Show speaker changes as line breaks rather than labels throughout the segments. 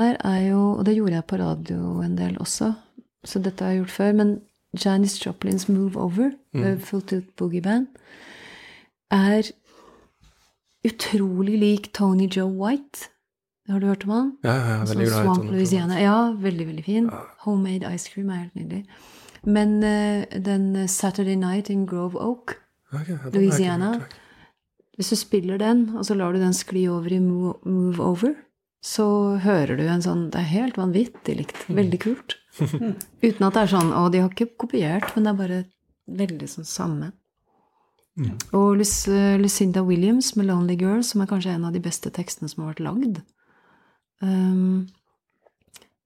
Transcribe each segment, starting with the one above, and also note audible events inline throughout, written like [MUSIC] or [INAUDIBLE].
her er jo Og det gjorde jeg på radio en del også, så dette har jeg gjort før. Men Janis Joplins Move Over, mm. Full Tooth Boogie Band, er utrolig lik Tony Joe White. Har du hørt om han?
Ja, ja, ja veldig glad
Louisiana. Ja, veldig, veldig fin. Ja. Homemade ice cream er helt nydelig. Men uh, den Saturday Night in Grove Oak, okay, Louisiana Hvis du spiller den, og så lar du den skli over i Move, move Over, så hører du en sånn Det er helt vanvittig likt. Veldig kult. [LAUGHS] Uten at det er sånn Og de har ikke kopiert, men det er bare veldig sånn samme. Mm. Og Lucinda Williams med 'Lonely Girl', som er kanskje en av de beste tekstene som har vært lagd, um,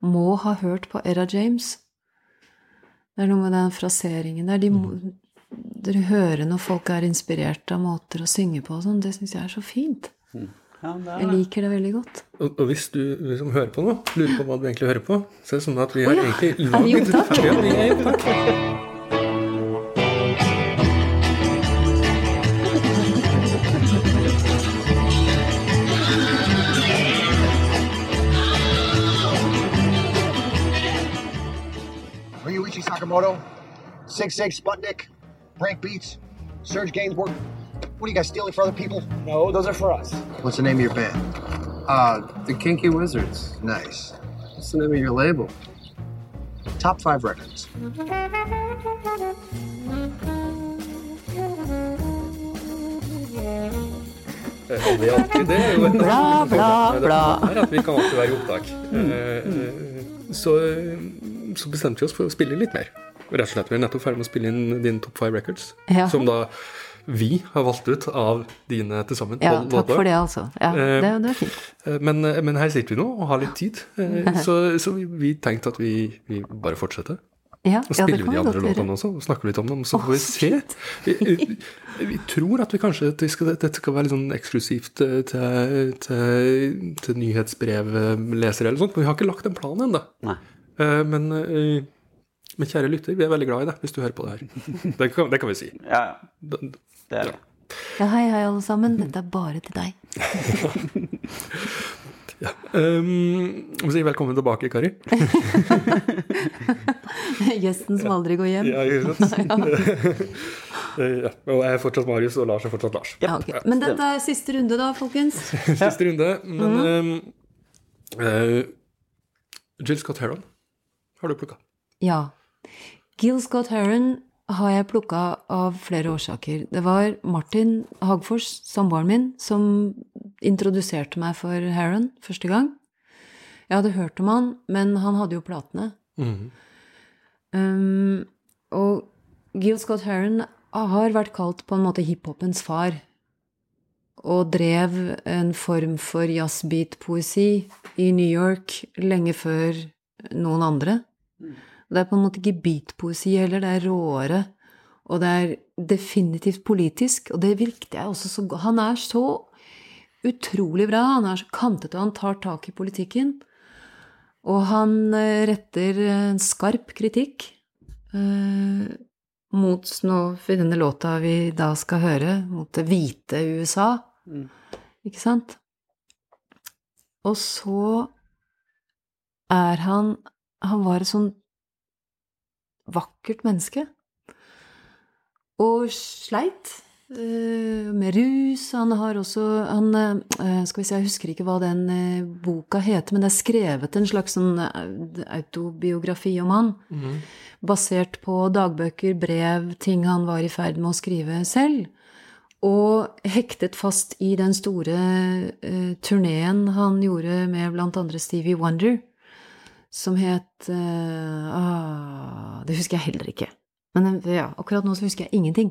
må ha hørt på Era James. Det er noe med den fraseringen der. De mm. Dere hører når folk er inspirert av måter å synge på og sånn. Det syns jeg er så fint. Mm. Ja, jeg liker det veldig godt.
Og, og hvis du liksom hører på noe, lurer på hva du egentlig hører på, så er det sånn at vi har oh, ja. egentlig laget
et i opptak?
Sakamoto, Sig Sig Sputnik, Frank Beats, Serge Gainsbourg. What are you guys stealing for other people?
No, those are for us.
What's the name of your band?
Uh, the Kinky Wizards.
Nice.
What's the name of your label?
Top Five Records.
Aldri alltid. Det jo
bla, bla, bla.
Det er at vi kan alltid være i opptak. Så så bestemte vi oss for å spille litt mer. Rett og slett, Vi er nettopp ferdig med å spille inn din Top Five Records, ja. som da vi har valgt ut av dine til sammen.
Ja, takk for det, altså. Ja, det, det er fint.
Eh, men, eh, men, her sitter vi nå og har litt tid, eh, [LAUGHS] så, så vi, vi, tenkte at vi, vi bare fortsetter.
Ja,
og spiller ja, vi de andre låtene også, og snakker litt om dem, så får vi se. Vi, vi, tror at vi kanskje at skal, dette skal være litt sånn eksklusivt til, til, til nyhetsbrevlesere eller sånt, men vi har ikke lagt en plan ennå. Eh, men, eh, men, kjære lytter, vi er veldig glad i deg hvis du hører på det her. [LAUGHS] Det kan, det kan vi si.
Ja, ja. Det er det.
Ja, hei, hei, alle sammen. Dette er bare til deg. [LAUGHS]
ja. Um, si velkommen tilbake, Kari. [LAUGHS]
Gjesten som aldri går hjem.
Ja, ikke sant. [LAUGHS] ja. Og jeg er fortsatt Marius, og Lars er fortsatt Lars.
Ja, okay. Men dette er siste runde, da, folkens.
siste runde. Men mm. um, uh, Jill Scott Heron har du plukka?
Ja. Gil Scott Heron har jeg plukka av flere årsaker. Det var Martin Hagfors, samboeren min, som introduserte meg for Heron første gang. Jeg hadde hørt om han, men han hadde jo platene. Mm. Um, og Gil Scott Heron har vært kalt på en måte hiphopens far. Og drev en form for jazzbeat-poesi i New York lenge før noen andre. Det er på en måte ikke beatpoesi heller, det er råere. Og det er definitivt politisk, og det virket jeg også så godt. Han er så utrolig bra, han er så kantete, og han tar tak i politikken. Og han eh, retter en skarp kritikk eh, mot i denne låta vi da skal høre, mot det hvite USA. Mm. Ikke sant? Og så er han han var et sånn vakkert menneske. Og sleit uh, med rus. Han har også han, uh, Skal vi se, jeg husker ikke hva den uh, boka heter, men det er skrevet en slags sånn autobiografi om han. Mm. Basert på dagbøker, brev, ting han var i ferd med å skrive selv. Og hektet fast i den store turneen han gjorde med andre Stevie Wonder som het uh, Det husker jeg heller ikke. Men ja, akkurat nå så husker jeg ingenting.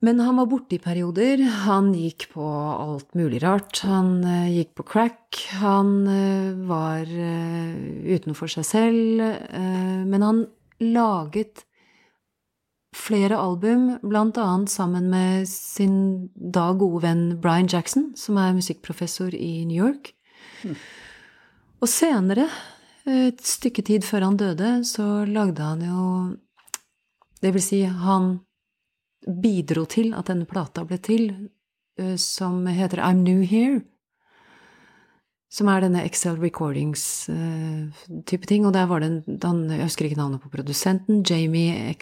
Men han var borte i perioder. Han gikk på alt mulig rart. Han uh, gikk på crack. Han uh, var utenfor seg selv. men han laget flere album, blant annet sammen med sin da gode venn Brian Jackson, som er musikkprofessor i New York. Mm. Og senere, et stykke tid før han døde, så lagde han jo Det vil si, han bidro til at denne plata ble til, som heter I'm New Here. Som er denne Excel Recordings-type ting. Og der var det en Jeg husker ikke navnet på produsenten. Jamie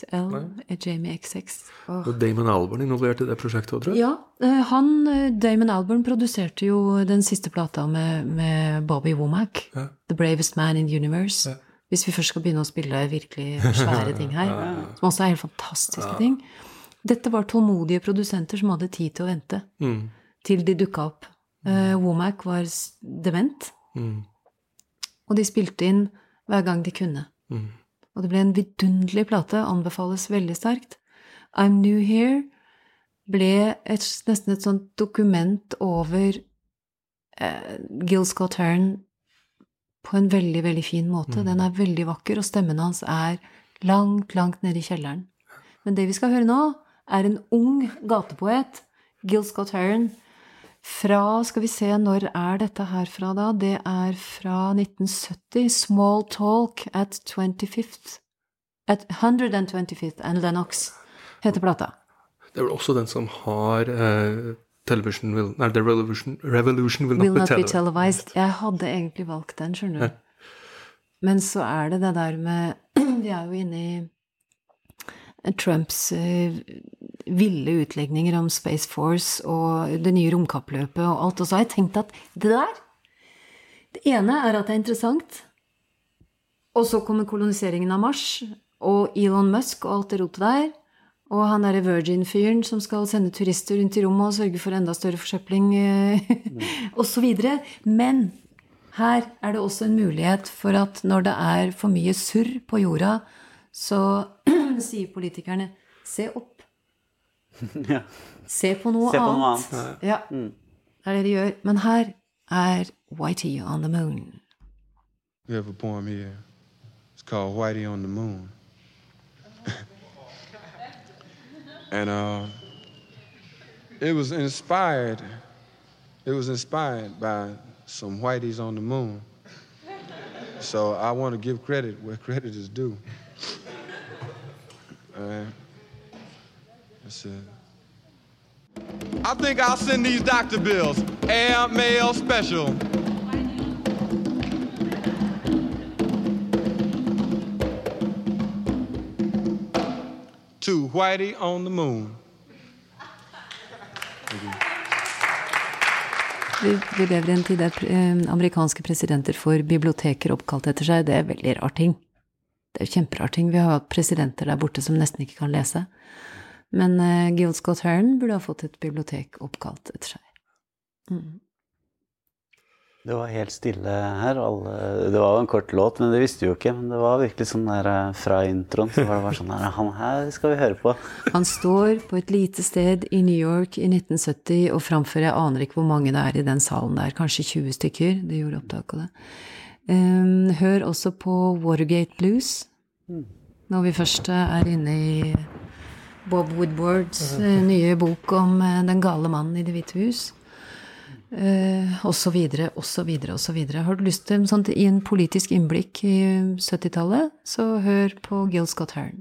XL
er
Jamie XX. Oh.
Og Damon Albarn involvert i det prosjektet òg, tror jeg.
Ja, eh, han, eh, Damon Albarn, produserte jo den siste plata med, med Bobby Womack.
Ja.
The Bravest Man in the Universe.
Ja.
Hvis vi først skal begynne å spille virkelig svære ting her. [LAUGHS] Som også er helt fantastiske ting. Dette var tålmodige produsenter som hadde tid til å vente
Mm.
til de dukka opp. Uh, Womack var dement,
Mm.
og de spilte inn hver gang de kunne.
Mm.
Og det ble en vidunderlig plate, anbefales veldig sterkt. I'm New Here ble et, nesten et sånt dokument over eh, Gil Scott Hearn på en veldig, veldig fin måte. Den er veldig vakker, og stemmen hans er langt, langt nede i kjelleren. Men det vi skal høre nå, er en ung gatepoet, Gil Scott Hearn, fra Skal vi se, når er dette her fra, da? Det er fra 1970. Small Talk at 25th At 125th and Lennox heter plata.
Det er vel også den som har uh, Television will, Nei, The Revolution, Revolution will,
Will
not,
not
be televised.
Jeg hadde egentlig valgt den, skjønner du. Men så er det det der med [CLEARS THROAT] Vi er jo inne i Trumps eh, ville utlegninger om Space Force og det nye romkappløpet og alt. Og så har jeg tenkt at det der Det ene er at det er interessant. Og så kommer koloniseringen av Mars og Elon Musk og alt det rotet der. Og han derre Virgin-fyren som skal sende turister rundt i rommet og sørge for enda større forsøpling eh, [LAUGHS] osv. Men her er det også en mulighet for at når det er for mye surr på jorda, så [CLEARS THROAT] sier politikerne se opp.
Ja.
Se på noe
Se på noe
annet.
annet.
Ja, det er det de gjør. Men her er Whitey on the Moon.
We have a poem here. It's called Whitey on the Moon. [LAUGHS] and uh, it was inspired. It was inspired by some Whiteys on the moon. So I want to give credit where credit is due. All right. [LAUGHS] That's it. I think I'll send these doctor bills. Air mail special. to Whitey on the moon.
Vi, vi lever i en tid der eh, amerikanske presidenter får biblioteker oppkalt etter seg. Det er veldig rar ting. Det er jo kjemperar ting. Vi har hatt presidenter der borte som nesten ikke kan lese. Men uh, Gil Scott Hearn burde ha fått et bibliotek oppkalt etter seg.
Det var helt stille her. Alle, det var jo en kort låt, men det visste vi jo ikke. Men det var virkelig sånn der eh, fra introen så var det bare sånn her Han her skal vi høre på. [LAUGHS]
Han står på et lite sted i New York i 1970 og framfører Jeg aner ikke hvor mange det er i den salen der. Kanskje 20 stykker. Det gjorde opptak av det. Um, hør også på Watergate Blues. Når vi først er inne i Bob Woodwards eh, nye bok om eh, den gale mannen i Det hvite hus. Uh, og så videre, og så videre, og så videre. Har du lyst til sånt, i en politisk innblikk i 70-tallet, så hør på Gil Scott Hearn.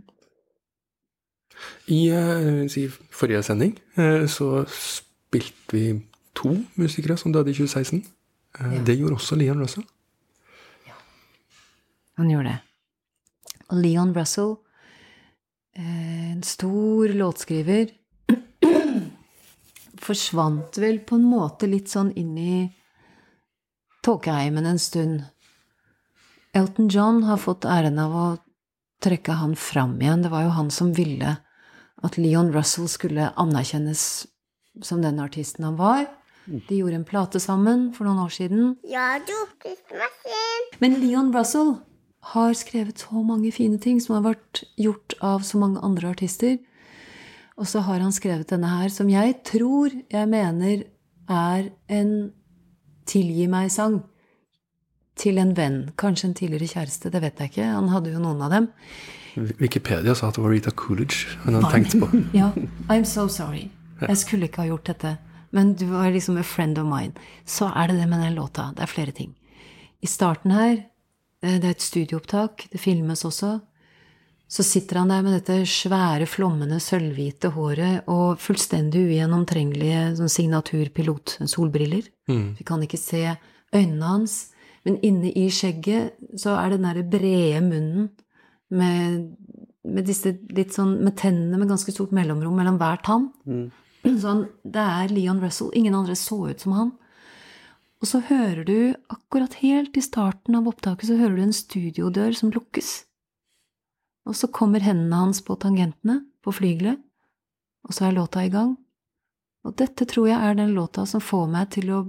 I eh, si, forrige sending eh, så spilte vi to musikere som døde i 2016. Ja. Det gjorde også Leon Russell.
Han gjorde det. Og Leon Russell, eh, en stor låtskriver, [CLEARS THROAT] forsvant vel på en måte litt sånn inn i tåkeheimen en stund. Elton John har fått æren av å trekke han fram igjen. Det var jo han som ville at Leon Russell skulle anerkjennes som den artisten han var. De gjorde en plate sammen for noen år siden.
Ja, du,
Men Leon Russell har skrevet så mange fine ting som har vært gjort av så mange andre artister. Og så har han skrevet denne her, som jeg tror jeg mener er en tilgi meg-sang. Til en venn. Kanskje en tidligere kjæreste, det vet jeg ikke. Han hadde jo noen av dem.
Wikipedia sa at det var Rita Coolidge hun hadde tenkt på. [LAUGHS]
Ja, I'm so sorry. Jeg skulle ikke ha gjort dette. Men du var liksom a friend of mine. Så er det det med den låta. Det er flere ting. I starten her, det er et studioopptak, det filmes også. så sitter han der med dette svære, flommende, sølvhvite håret og fullstendig ugjennomtrengelige sånn signaturpilot-solbriller. Vi kan ikke se øynene hans, men inne i skjegget så er den derre brede munnen med, med disse litt sånn Med tennene med ganske stort mellomrom mellom hver tann. Sånn, det er Leon Russell. Ingen andre så ut som han. Og så hører du, akkurat helt i starten av opptaket, så hører du en studiodør som lukkes. Og så kommer hendene hans på tangentene, på flygelet, og så er låta i gang. Og dette tror jeg er den låta som får meg til å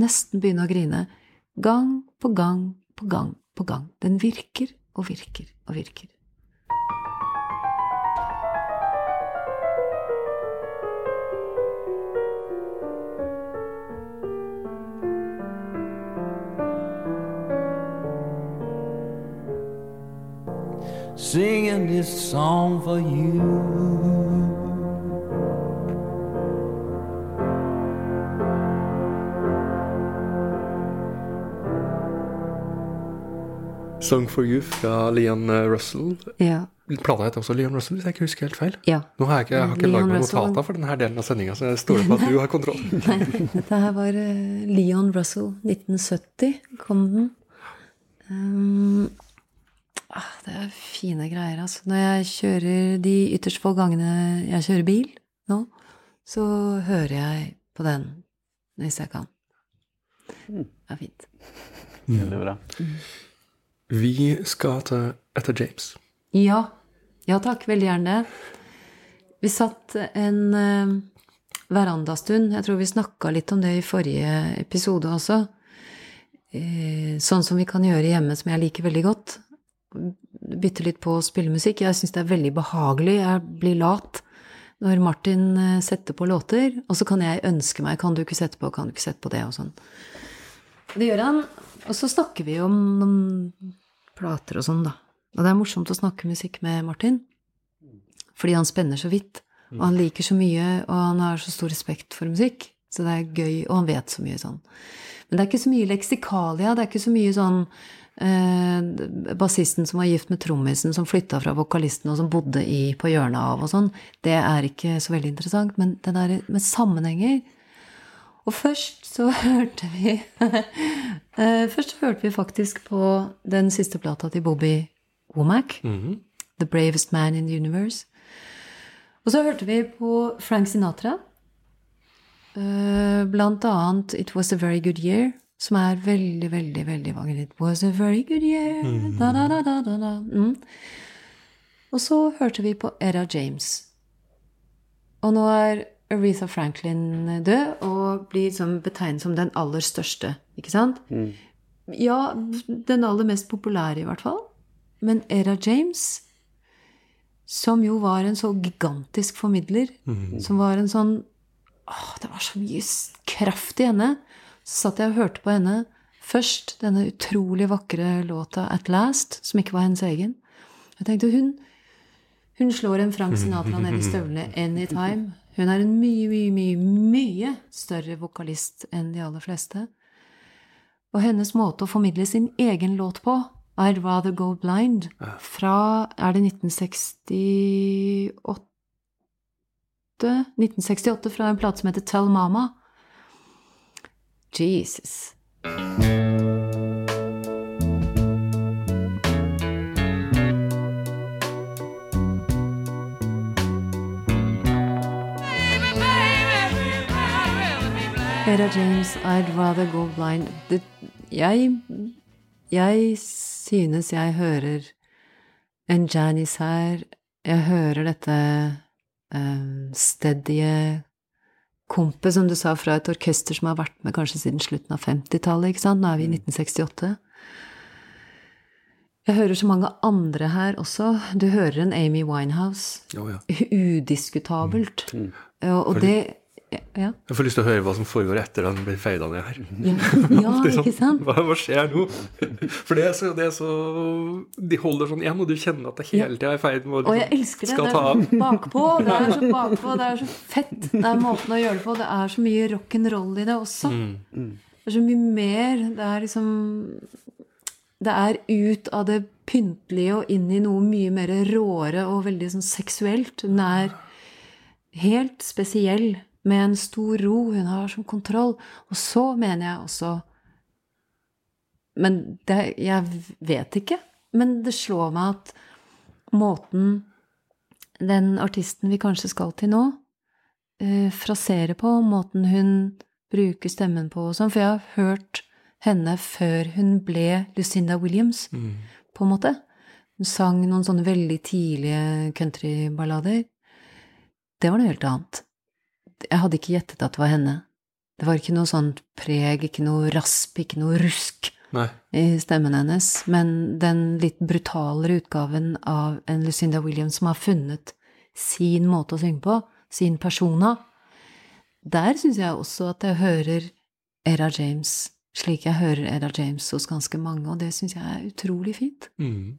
nesten begynne å grine. Gang på gang på gang på gang. Den virker og virker og virker.
Singing this song for you.
Song for You fra Leon eh, Russell.
Ja.
Plata heter også Leon Russell, hvis jeg ikke husker helt feil.
ja.
Nå har jeg ikke, jeg har ikke lagd noen notater for denne delen av sendinga, så jeg stoler på at du har kontroll. [LAUGHS]
Nei, dette her var eh, Leon Russell. 1970 kom den. Um, det er fine greier, altså. Når jeg kjører de ytterst få gangene jeg kjører bil nå, så hører jeg på den hvis jeg kan. Det er fint.
Veldig bra.
Vi skal ta etter James.
Ja. Ja takk, veldig gjerne. Vi satt en eh, verandastund. Jeg tror vi snakka litt om det i forrige episode også. Eh, sånn som vi kan gjøre hjemme, som jeg liker veldig godt. Bytte litt på å spille musikk. Jeg syns det er veldig behagelig. Jeg blir lat når Martin eh, setter på låter, og så kan jeg ønske meg Kan du ikke sette på, kan du ikke sette på det, og sånn. Det gjør han. Og så snakker vi om noen plater og sånn, da. Og det er morsomt å snakke musikk med Martin. Fordi han spenner så vidt. Og han liker så mye, og han har så stor respekt for musikk. Så det er gøy, og han vet så mye sånn. Men det er ikke så mye leksikalia. Det er ikke så mye sånn eh, Bassisten som var gift med trommisen, som flytta fra vokalisten, og som bodde i, på hjørnet av og sånn. Det er ikke så veldig interessant. Men det der med sammenhenger og først så [LAUGHS] hørte vi eh, Først hørte vi faktisk på den siste plata til Bobby Womack. The Bravest Man in the Universe. Og så hørte vi på Frank Sinatra. eh, Blant annet It Was a Very Good Year, som er veldig, veldig veldig mange It was a very good year. Da, da, da, da, da, da. Mm. Og så hørte vi på Era James. Og nå er Aretha Franklin død og blir liksom betegnet som den aller største, ikke sant? Ja, den aller mest populære i hvert fall. Men Era James, som jo var en så gigantisk formidler, som var en sånn Åh, det var så mye kraft i henne. Så satt jeg og hørte på henne. Først denne utrolig vakre låta 'At Last', som ikke var hennes egen. Jeg tenkte hun, hun slår en Frank Sinatra ned i støvlene anytime. Hun er en mye, mye, mye, mye større vokalist enn de aller fleste. Og hennes måte å formidle sin egen låt på, I'd Rather Go Blind, fra Er det 1968? 1968 fra en plate som heter Tell Mama. Jesus. Era James, I'd rather go blind. Det, jeg, jeg synes jeg hører en Janice her. Jeg hører dette um, steadige kompet, som du sa, fra et orkester som har vært med kanskje siden slutten av 50-tallet, ikke sant? Nå er vi i 1968. Jeg hører så mange andre her også. Du hører en Amy Winehouse.
Oh, ja.
Udiskutabelt. Og, og det Ja.
Jeg får lyst til å høre hva som foregår etter den blir feida ned her.
Ja,
er sånn, [LAUGHS]
ikke sant?
Hva, hva skjer nå? For det er, så, det er så De holder sånn igjen, og du kjenner at det hele tida er i ferd med å liksom
elsker det.
skal
Det
ta
er
av.
så bakpå. [LAUGHS] Det er så bakpå, det er så fett. Det er måten å gjøre det på. Det er så mye rock'n'roll i det også.
Mm.
Det er så mye mer. Det er liksom det er ut av det pyntelige og inn i noe mye mer råere og veldig sånn seksuelt. Hun er helt spesiell, med en stor ro. Hun har som kontroll. Og så mener jeg også Men det, jeg vet ikke. Men det slår meg at måten den artisten vi kanskje skal til nå, eh, fraserer på, måten hun bruker stemmen på og sånn For jeg har hørt henne før hun ble Lucinda Williams, på en måte. Hun sang noen sånne veldig tidlige countryballader. Det var noe helt annet. Jeg hadde ikke gjettet at det var henne. Det var ikke noe sånt preg, ikke noe rasp, ikke noe rusk
Nei.
i stemmen hennes, men den litt brutalere utgaven av en Lucinda Williams som har funnet sin måte å synge på, sin persona. Der syns jeg også at jeg hører Era James slik jeg hører Era James hos ganske mange, og det syns jeg er utrolig fint.
Mm.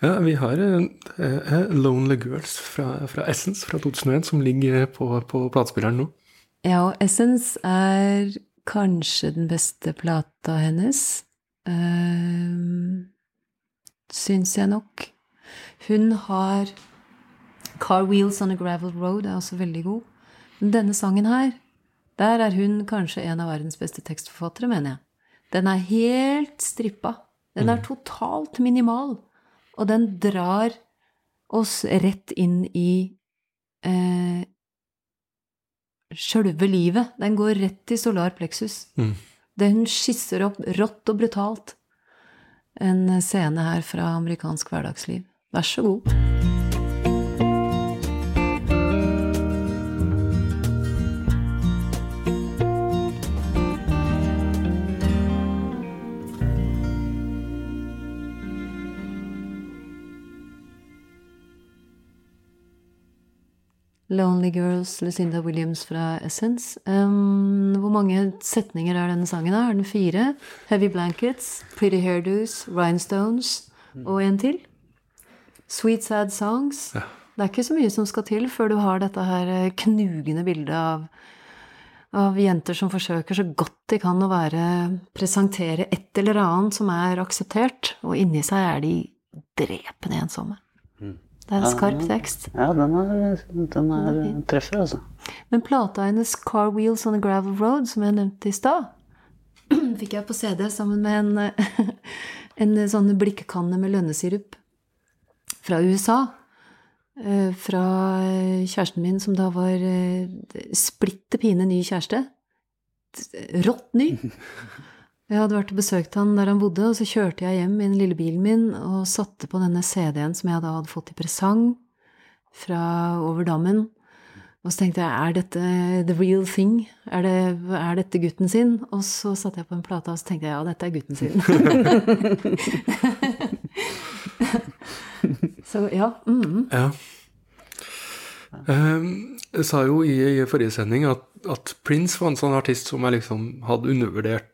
Ja, vi har uh, Lonely Girls fra, fra Essence fra 2001 som ligger på, på platespilleren nå.
Ja, og Essence er kanskje den beste plata hennes. Uh, syns jeg nok. Hun har Car Wheels on a Gravel Road er også veldig god. Men denne sangen her, der er hun kanskje en av verdens beste tekstforfattere, mener jeg. Den er helt strippa. Den er totalt minimal. Og den drar oss rett inn i eh, sjølve livet. Den går rett i solar plexus.
Mm.
Den skisser opp rått og brutalt en scene her fra amerikansk hverdagsliv. Vær så god. Lonely Girls, Lucinda Williams fra Essence. Um, hvor mange setninger er denne sangen? Er den fire? Heavy Blankets, Pretty Hairdos, Rhinestones og en til? Sweet Sad Songs. Det er ikke så mye som skal til før du har dette her eh, knugende bildet av, av jenter som forsøker så godt de kan å være presentere et eller annet som er akseptert, og inni seg er de drepende ensomme. Det er en skarp tekst.
Ja, den er, den er treffer, altså.
Men plata hennes Car Wheels on a Gravel Road, som jeg nevnte i stad, [CLEARS THROAT] fikk jeg på CD sammen med en, eh, [LAUGHS] en sånn blikkekanne med lønnesirup fra USA. Eh, Fra kjæresten min, som da var eh, splitter pine ny kjæreste. Rått ny. [LAUGHS] Jeg hadde vært og besøkt han der han bodde, og så kjørte jeg hjem i den lille bilen min og satte på denne CD-en som jeg da hadde fått i presang fra over dammen. Og så tenkte jeg, er dette the real thing? Er, det, er dette gutten sin? Og så satte jeg på en plate, og så tenkte jeg, ja, dette er gutten sin. [LAUGHS] så ja. Mm.
Ja. Um, jeg sa jo i, i forrige sending at, at Prince var en sånn artist som jeg liksom hadde undervurdert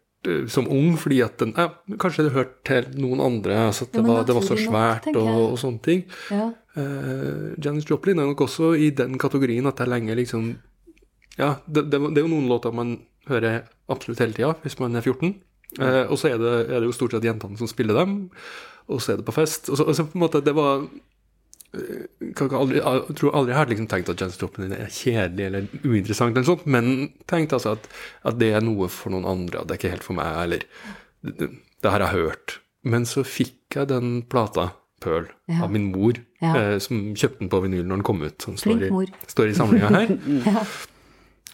som ung, fordi at den ja, Kanskje det hørte til noen andre, altså at det,
Ja,
var, det var så svært
nok,
og, og sånne ting.
Ja.
Uh, Janis Joplin er nok også i den kategorien at det er lenge liksom Ja, det, det, det er jo noen låter man hører absolutt hele tida hvis man er 14. Uh, og så er det, er det jo stort sett jentene som spiller dem, og så er det på fest. Og så, og så på en måte, det var eh, kan aldri, jeg tror aldri jeg har liksom tenkt at Janis Joplin er kjedelig eller uinteressant, eller sånt, men tenkt altså at, at det er noe for noen andre, at det er ikke helt for meg, eller det, det, har jeg hørt. Men så fikk jeg den plata, Pearl,
Ja.
av min mor,
Ja.
eh, som kjøpte den på vinyl når den kom ut. Som står i, står i samlinga her. [LAUGHS]
Ja.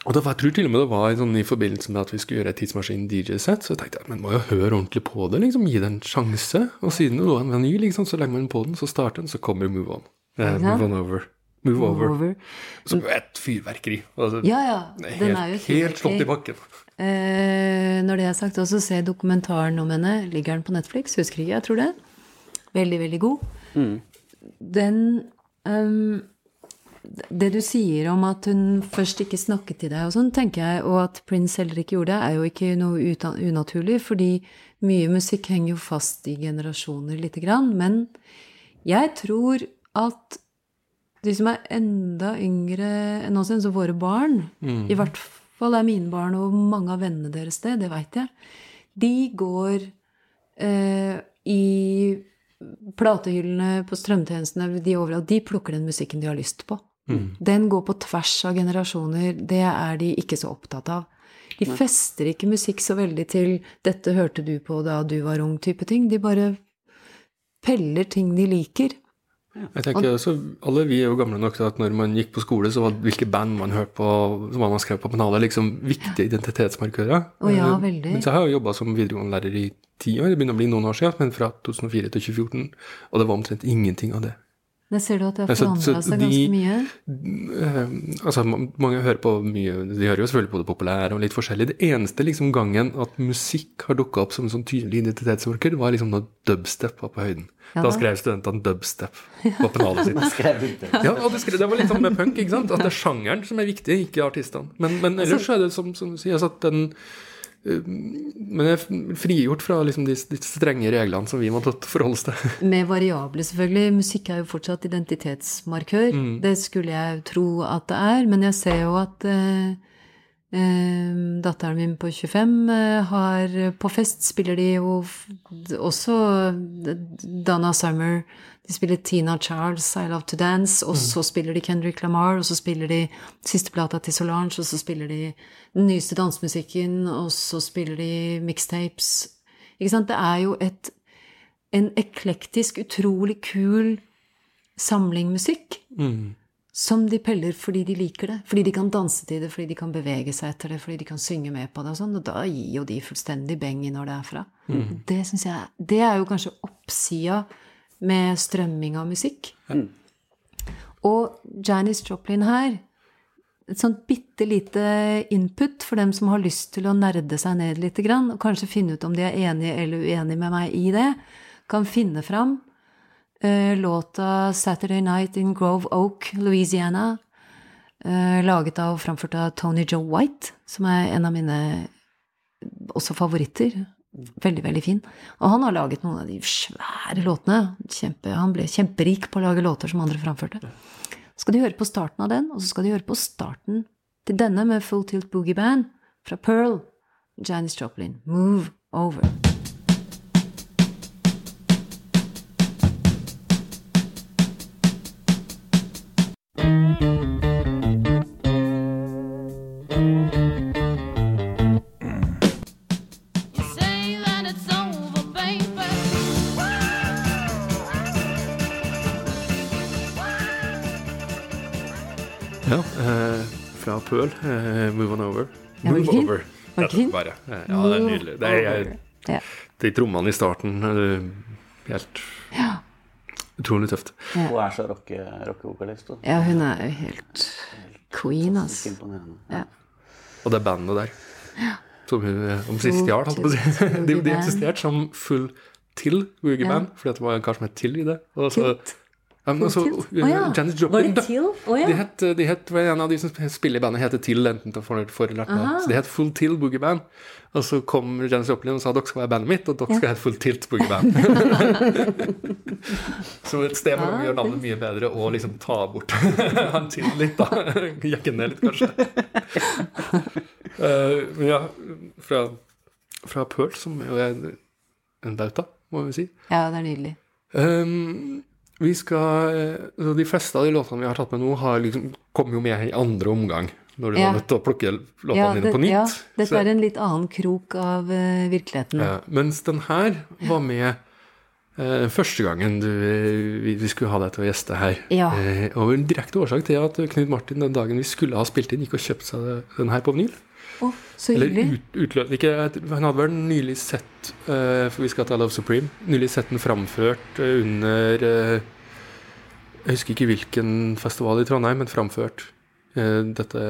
Og det var, jeg tror til og med det var sånn, i forbindelse med at vi skulle gjøre et Tidsmaskinen DJ-sett, så tenkte jeg men må jo høre ordentlig på det, liksom, gi det en sjanse. Og siden det var en vinyl, liksom, så legger man på den, så starter den, så kommer Move On. Eh, move On Over. Move Over.
Over.
Som jo er et fyrverkeri. Altså,
Ja, ja. Den
helt,
er jo fyrverkeri.
helt slått i bakken.
Eh, når det er sagt, også se dokumentaren om henne. Ligger den på Netflix? Husker ikke, jeg tror det. Veldig, veldig god. Den ehm, Det du sier om at hun først ikke snakket til deg og sånn, tenker jeg, og at Prince heller ikke gjorde det, er jo ikke noe unaturlig, fordi mye musikk henger jo fast i generasjoner lite grann. Men jeg tror at de som er enda yngre enn oss, altså våre barn, i hvert fall er mine barn og mange av vennene deres det, det veit jeg, de går eh, i platehyllene på strømtjenestene, de overalt, de plukker den musikken de har lyst på. Den går på tvers av generasjoner. Det er de ikke så opptatt av. De fester ikke musikk så veldig til 'dette hørte du på da du var ung', type ting. De bare peller ting de liker.
Jeg tenker også, Alle vi er jo gamle nok til at når man gikk på skole, så var hvilke band man hørte på, hva man skrev på pennalet, liksom viktige identitetsmarkører.
Oh, ja,
Eh,
veldig.
Mens jeg har jo jobba som videregående lærer i ti år, det begynner å bli noen år siden, men fra 2004 til 2014, og det var omtrent ingenting av det.
Der ser du at det har forandra seg
de-
ganske mye.
Eh, altså, Mange hører på mye De hører jo selvfølgelig på det populære og litt forskjellig. Det eneste liksom gangen at musikk har dukka opp som en sånn tydelig identitetsmarker, var liksom når dubstep var på høyden.
Ja.
Da skrev studentene dubstep på pennalet sitt. [LAUGHS]
Det.
Ja, og det, skrev, det var litt sånn med punk, ikke sant? At det er sjangeren som er viktig, ikke artistene. Men, men ellers så er det som, som du sier, altså at den Men jeg er frigjort fra liksom de, de strenge reglene som vi må forholde oss til. [LAUGHS]
Med variable, selvfølgelig. Musikk er jo fortsatt identitetsmarkør.
Mm.
Det skulle jeg tro at det er. Men jeg ser jo at eh, datteren min på 25 eh, har På fest spiller de jo også Donna Summer. De spiller Tina Charles, I Love To Dance. Og så spiller de Kendrick Lamar, og så spiller de siste plata til Solange, og så spiller de den nyeste dansemusikken, og så spiller de mixtapes. Ikke sant? Det er jo et en eklektisk, utrolig kul samling musikk som de peller fordi de liker det. Fordi de kan danse til det, fordi de kan bevege seg etter det, fordi de kan synge med på det og sånn. Og da gir jo de fullstendig beng i når det er fra. Det synes jeg Det er jo kanskje oppsida med strømming av musikk. Og Janis Joplin her et sånt bitte lite input for dem som har lyst til å nerde seg ned litt, og kanskje finne ut om de er enige eller uenige med meg i det, kan finne fram låta 'Saturday Night in Grove Oak, Louisiana', eh, laget av og framført av Tony Joe White, som er en av mine også favoritter. Veldig, veldig fin. Og han har laget noen av de svære låtene. Kjempe, han ble kjemperik på å lage låter som andre framførte. Så skal de høre på starten av den, og så skal de høre på starten til denne med Full Tilt Boogie Band fra Pearl. Janis Joplin. Move over.
Bare. Eh, Ja, det er nydelig. Det er, jeg.
Ja.
de trommene i starten eh, Helt utrolig tøft.
Hun er så rocke, rockevokalist. da.
ja, hun er jo helt queen, altså. Ja.
Og det bandet der. Som hun eh, om siste år, holdt jeg på å si. [LAUGHS] De, de eksisterte som full til Woogie Band fordi det var en kar som het Til i det. Og så,
Tilt?
Ja, men altså, eh,
ja.
Janis
Var
Joplin,
det
da.
Oh, ja.
De het, de het, en av de som spiller i bandet, heter Till, enten til for, for eller etter. Så de het Full Till Boogie Band. Og så kom Janis Joplin og sa dere skal være bandet mitt, og dere skal hete Full Tilt Boogie Band. [LAUGHS] så et sted hvor vi gjør navnet mye bedre og liksom ta bort [LAUGHS] han til litt, da. [LAUGHS] Jekke ned litt, kanskje. Eh, men ja, fra, fra Pearl, som jo er en bauta, må vi si.
ja, det er nydelig.
Um, vi skal eh, De fleste av de låtene vi har tatt med nå, har liksom, kom jo med i andre omgang. Når du
Ja.
var nødt til å plukke låtene
Ja,
dine på nytt.
ja, dette er en litt annen krok av uh, virkeligheten.
ja, mens den her var med uh, første gangen du, vi, vi skulle ha deg til å gjeste her.
Ja.
Uh, og en direkte årsak til at Knut Martin den dagen vi skulle ha spilt inn, gikk og kjøpte seg den her på vinyl.
Å, så hyggelig.
ut, ikke, Han hadde vel nylig sett uh, For vi skal ta Love Supreme. Nylig sett den framført eh, under uh, Jeg husker ikke hvilken festival i Trondheim, men framført uh, dette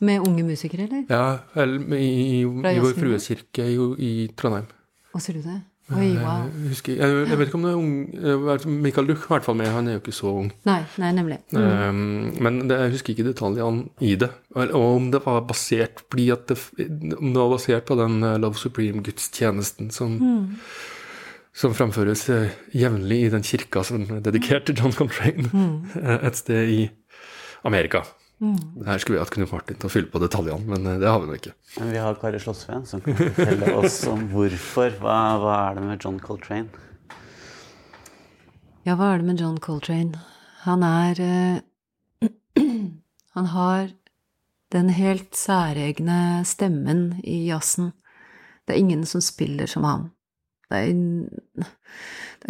Med unge musikere, eller?
Ja, eller, i, i, i Vår? Frues kirke i, i Trondheim.
Å, ser du det? Oi, wow.
Jeg, husker, jeg, jeg vet ikke om det er ung eh, Michael Duch i hvert fall med, han er jo ikke så ung.
Nei, nei, nemlig. Mm.
Um, men det, jeg husker ikke detaljene i det. Og om det var basert det, om det var basert på den eh, Love Supreme-gudstjenesten som,
Mm.
som framføres eh, jevnlig i den kirka som er dedikert til John Contrain
Mm.
eh, [LAUGHS] et sted i Amerika.
Mm.
Her skulle vi hatt Knut Martin til å fylle på detaljene, men eh, det har vi nå ikke.
Men vi har Kari Slottsveen som kan fortelle oss om hvorfor. Hva, hva er det med John Coltrane?
Ja, hva er det med John Coltrane? Han er uh, [CLEARS THROAT] Han har den helt særegne stemmen i jazzen. Det er ingen som spiller som han. Det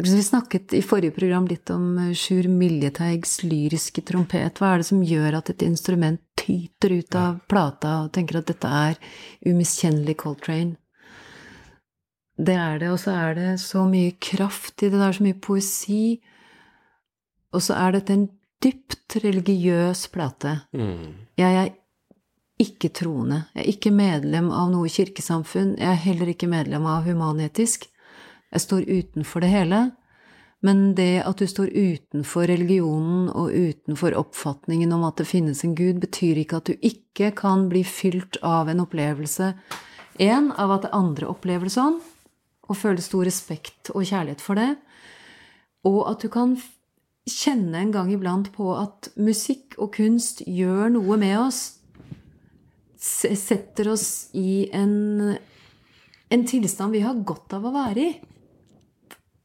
er, Vi snakket i forrige program litt om eh, Sjur Miljeteigs lyriske trompet. Hva er det som gjør at et instrument tyter ut av plata og tenker at dette er umiskjennelig Coltrane? Det er det, og så er det så mye kraft i det, det er så mye poesi. Og så er dette en dypt religiøs plate. Jeg er ikke troende. Jeg er ikke medlem av noe kirkesamfunn. Jeg er heller ikke medlem av Human-Etisk. Jeg står utenfor det hele. Men det at du står utenfor religionen og utenfor oppfatningen om at det finnes en gud, betyr ikke at du ikke kan bli fylt av en opplevelse En, av at det andre opplever det sånn, og føle stor respekt og kjærlighet for det. Og at du kan kjenne en gang iblant på at musikk og kunst gjør noe med oss. Setter oss i en, en tilstand vi har godt av å være i.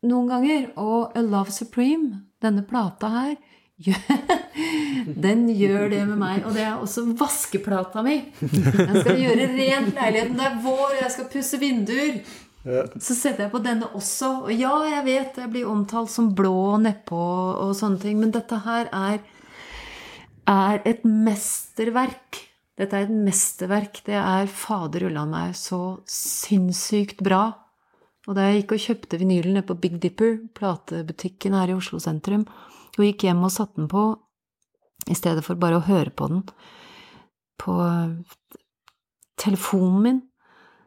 Noen ganger. Og A Love Supreme, denne plata her, [LAUGHS] den gjør det med meg. Og det er også vaskeplata mi. Jeg skal gjøre rent leiligheten. Det er vår, jeg skal pusse vinduer. Så setter jeg på denne også. Og ja, jeg vet jeg blir omtalt som blå og nedpå og sånne ting, men dette her er, er et mesterverk. Dette er et mesterverk. Det er fader ulla meg så sinnssykt bra. Og da jeg gikk og kjøpte vinylen nede på Big Dipper, platebutikken her i Oslo sentrum, og gikk hjem og satte den på, i stedet for bare å høre på den på telefonen min,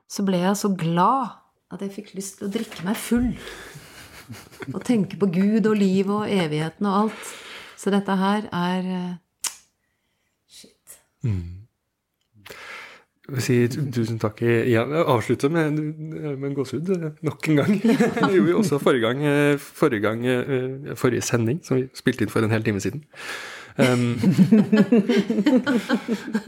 så ble jeg så glad at jeg fikk lyst til å drikke meg full. Og tenke på Gud og livet og evigheten og alt. Så dette her er eh, Shit.
Jeg vil si tusen takk igjen. Jeg avslutter med, med en gåsehud eh, nok en gang. [LAUGHS] Det gjorde vi også forrige gang, eh, forrige, gang, eh, forrige sending, som vi spilte inn for en hel time siden. Um,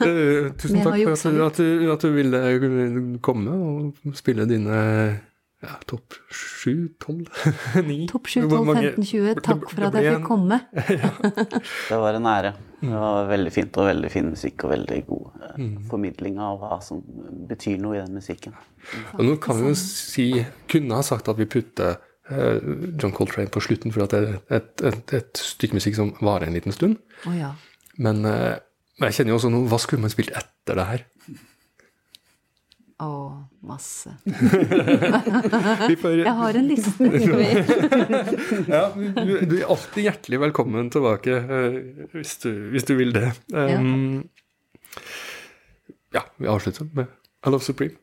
uh, [LAUGHS] tusen takk for at at, du, at du ville komme og spille dine ja, topp sju, tolv, [LAUGHS] ni
Topp 7,
Hvor
12,
mange-
15, 20. Takk for at jeg fikk komme. [LAUGHS]
Det var en ære. Det var veldig fint og veldig fin musikk og veldig god eh,
Mm.
formidling av hva som betyr noe i den musikken.
Og nå kan vi jo si Kunne ha sagt at vi putter eh, John Coltrane på slutten, for at det er et, et, et stykke musikk som varer en liten stund.
Oh, ja.
Men eh, jeg kjenner jo også nå Hva skulle man spilt etter det her?
Å, masse. [LAUGHS] Jeg har en liste. [LAUGHS]
Ja, du, du er alltid hjertelig velkommen tilbake eh, hvis, du, hvis du vil det. Um, ja, vi avslutter med I Love Supreme.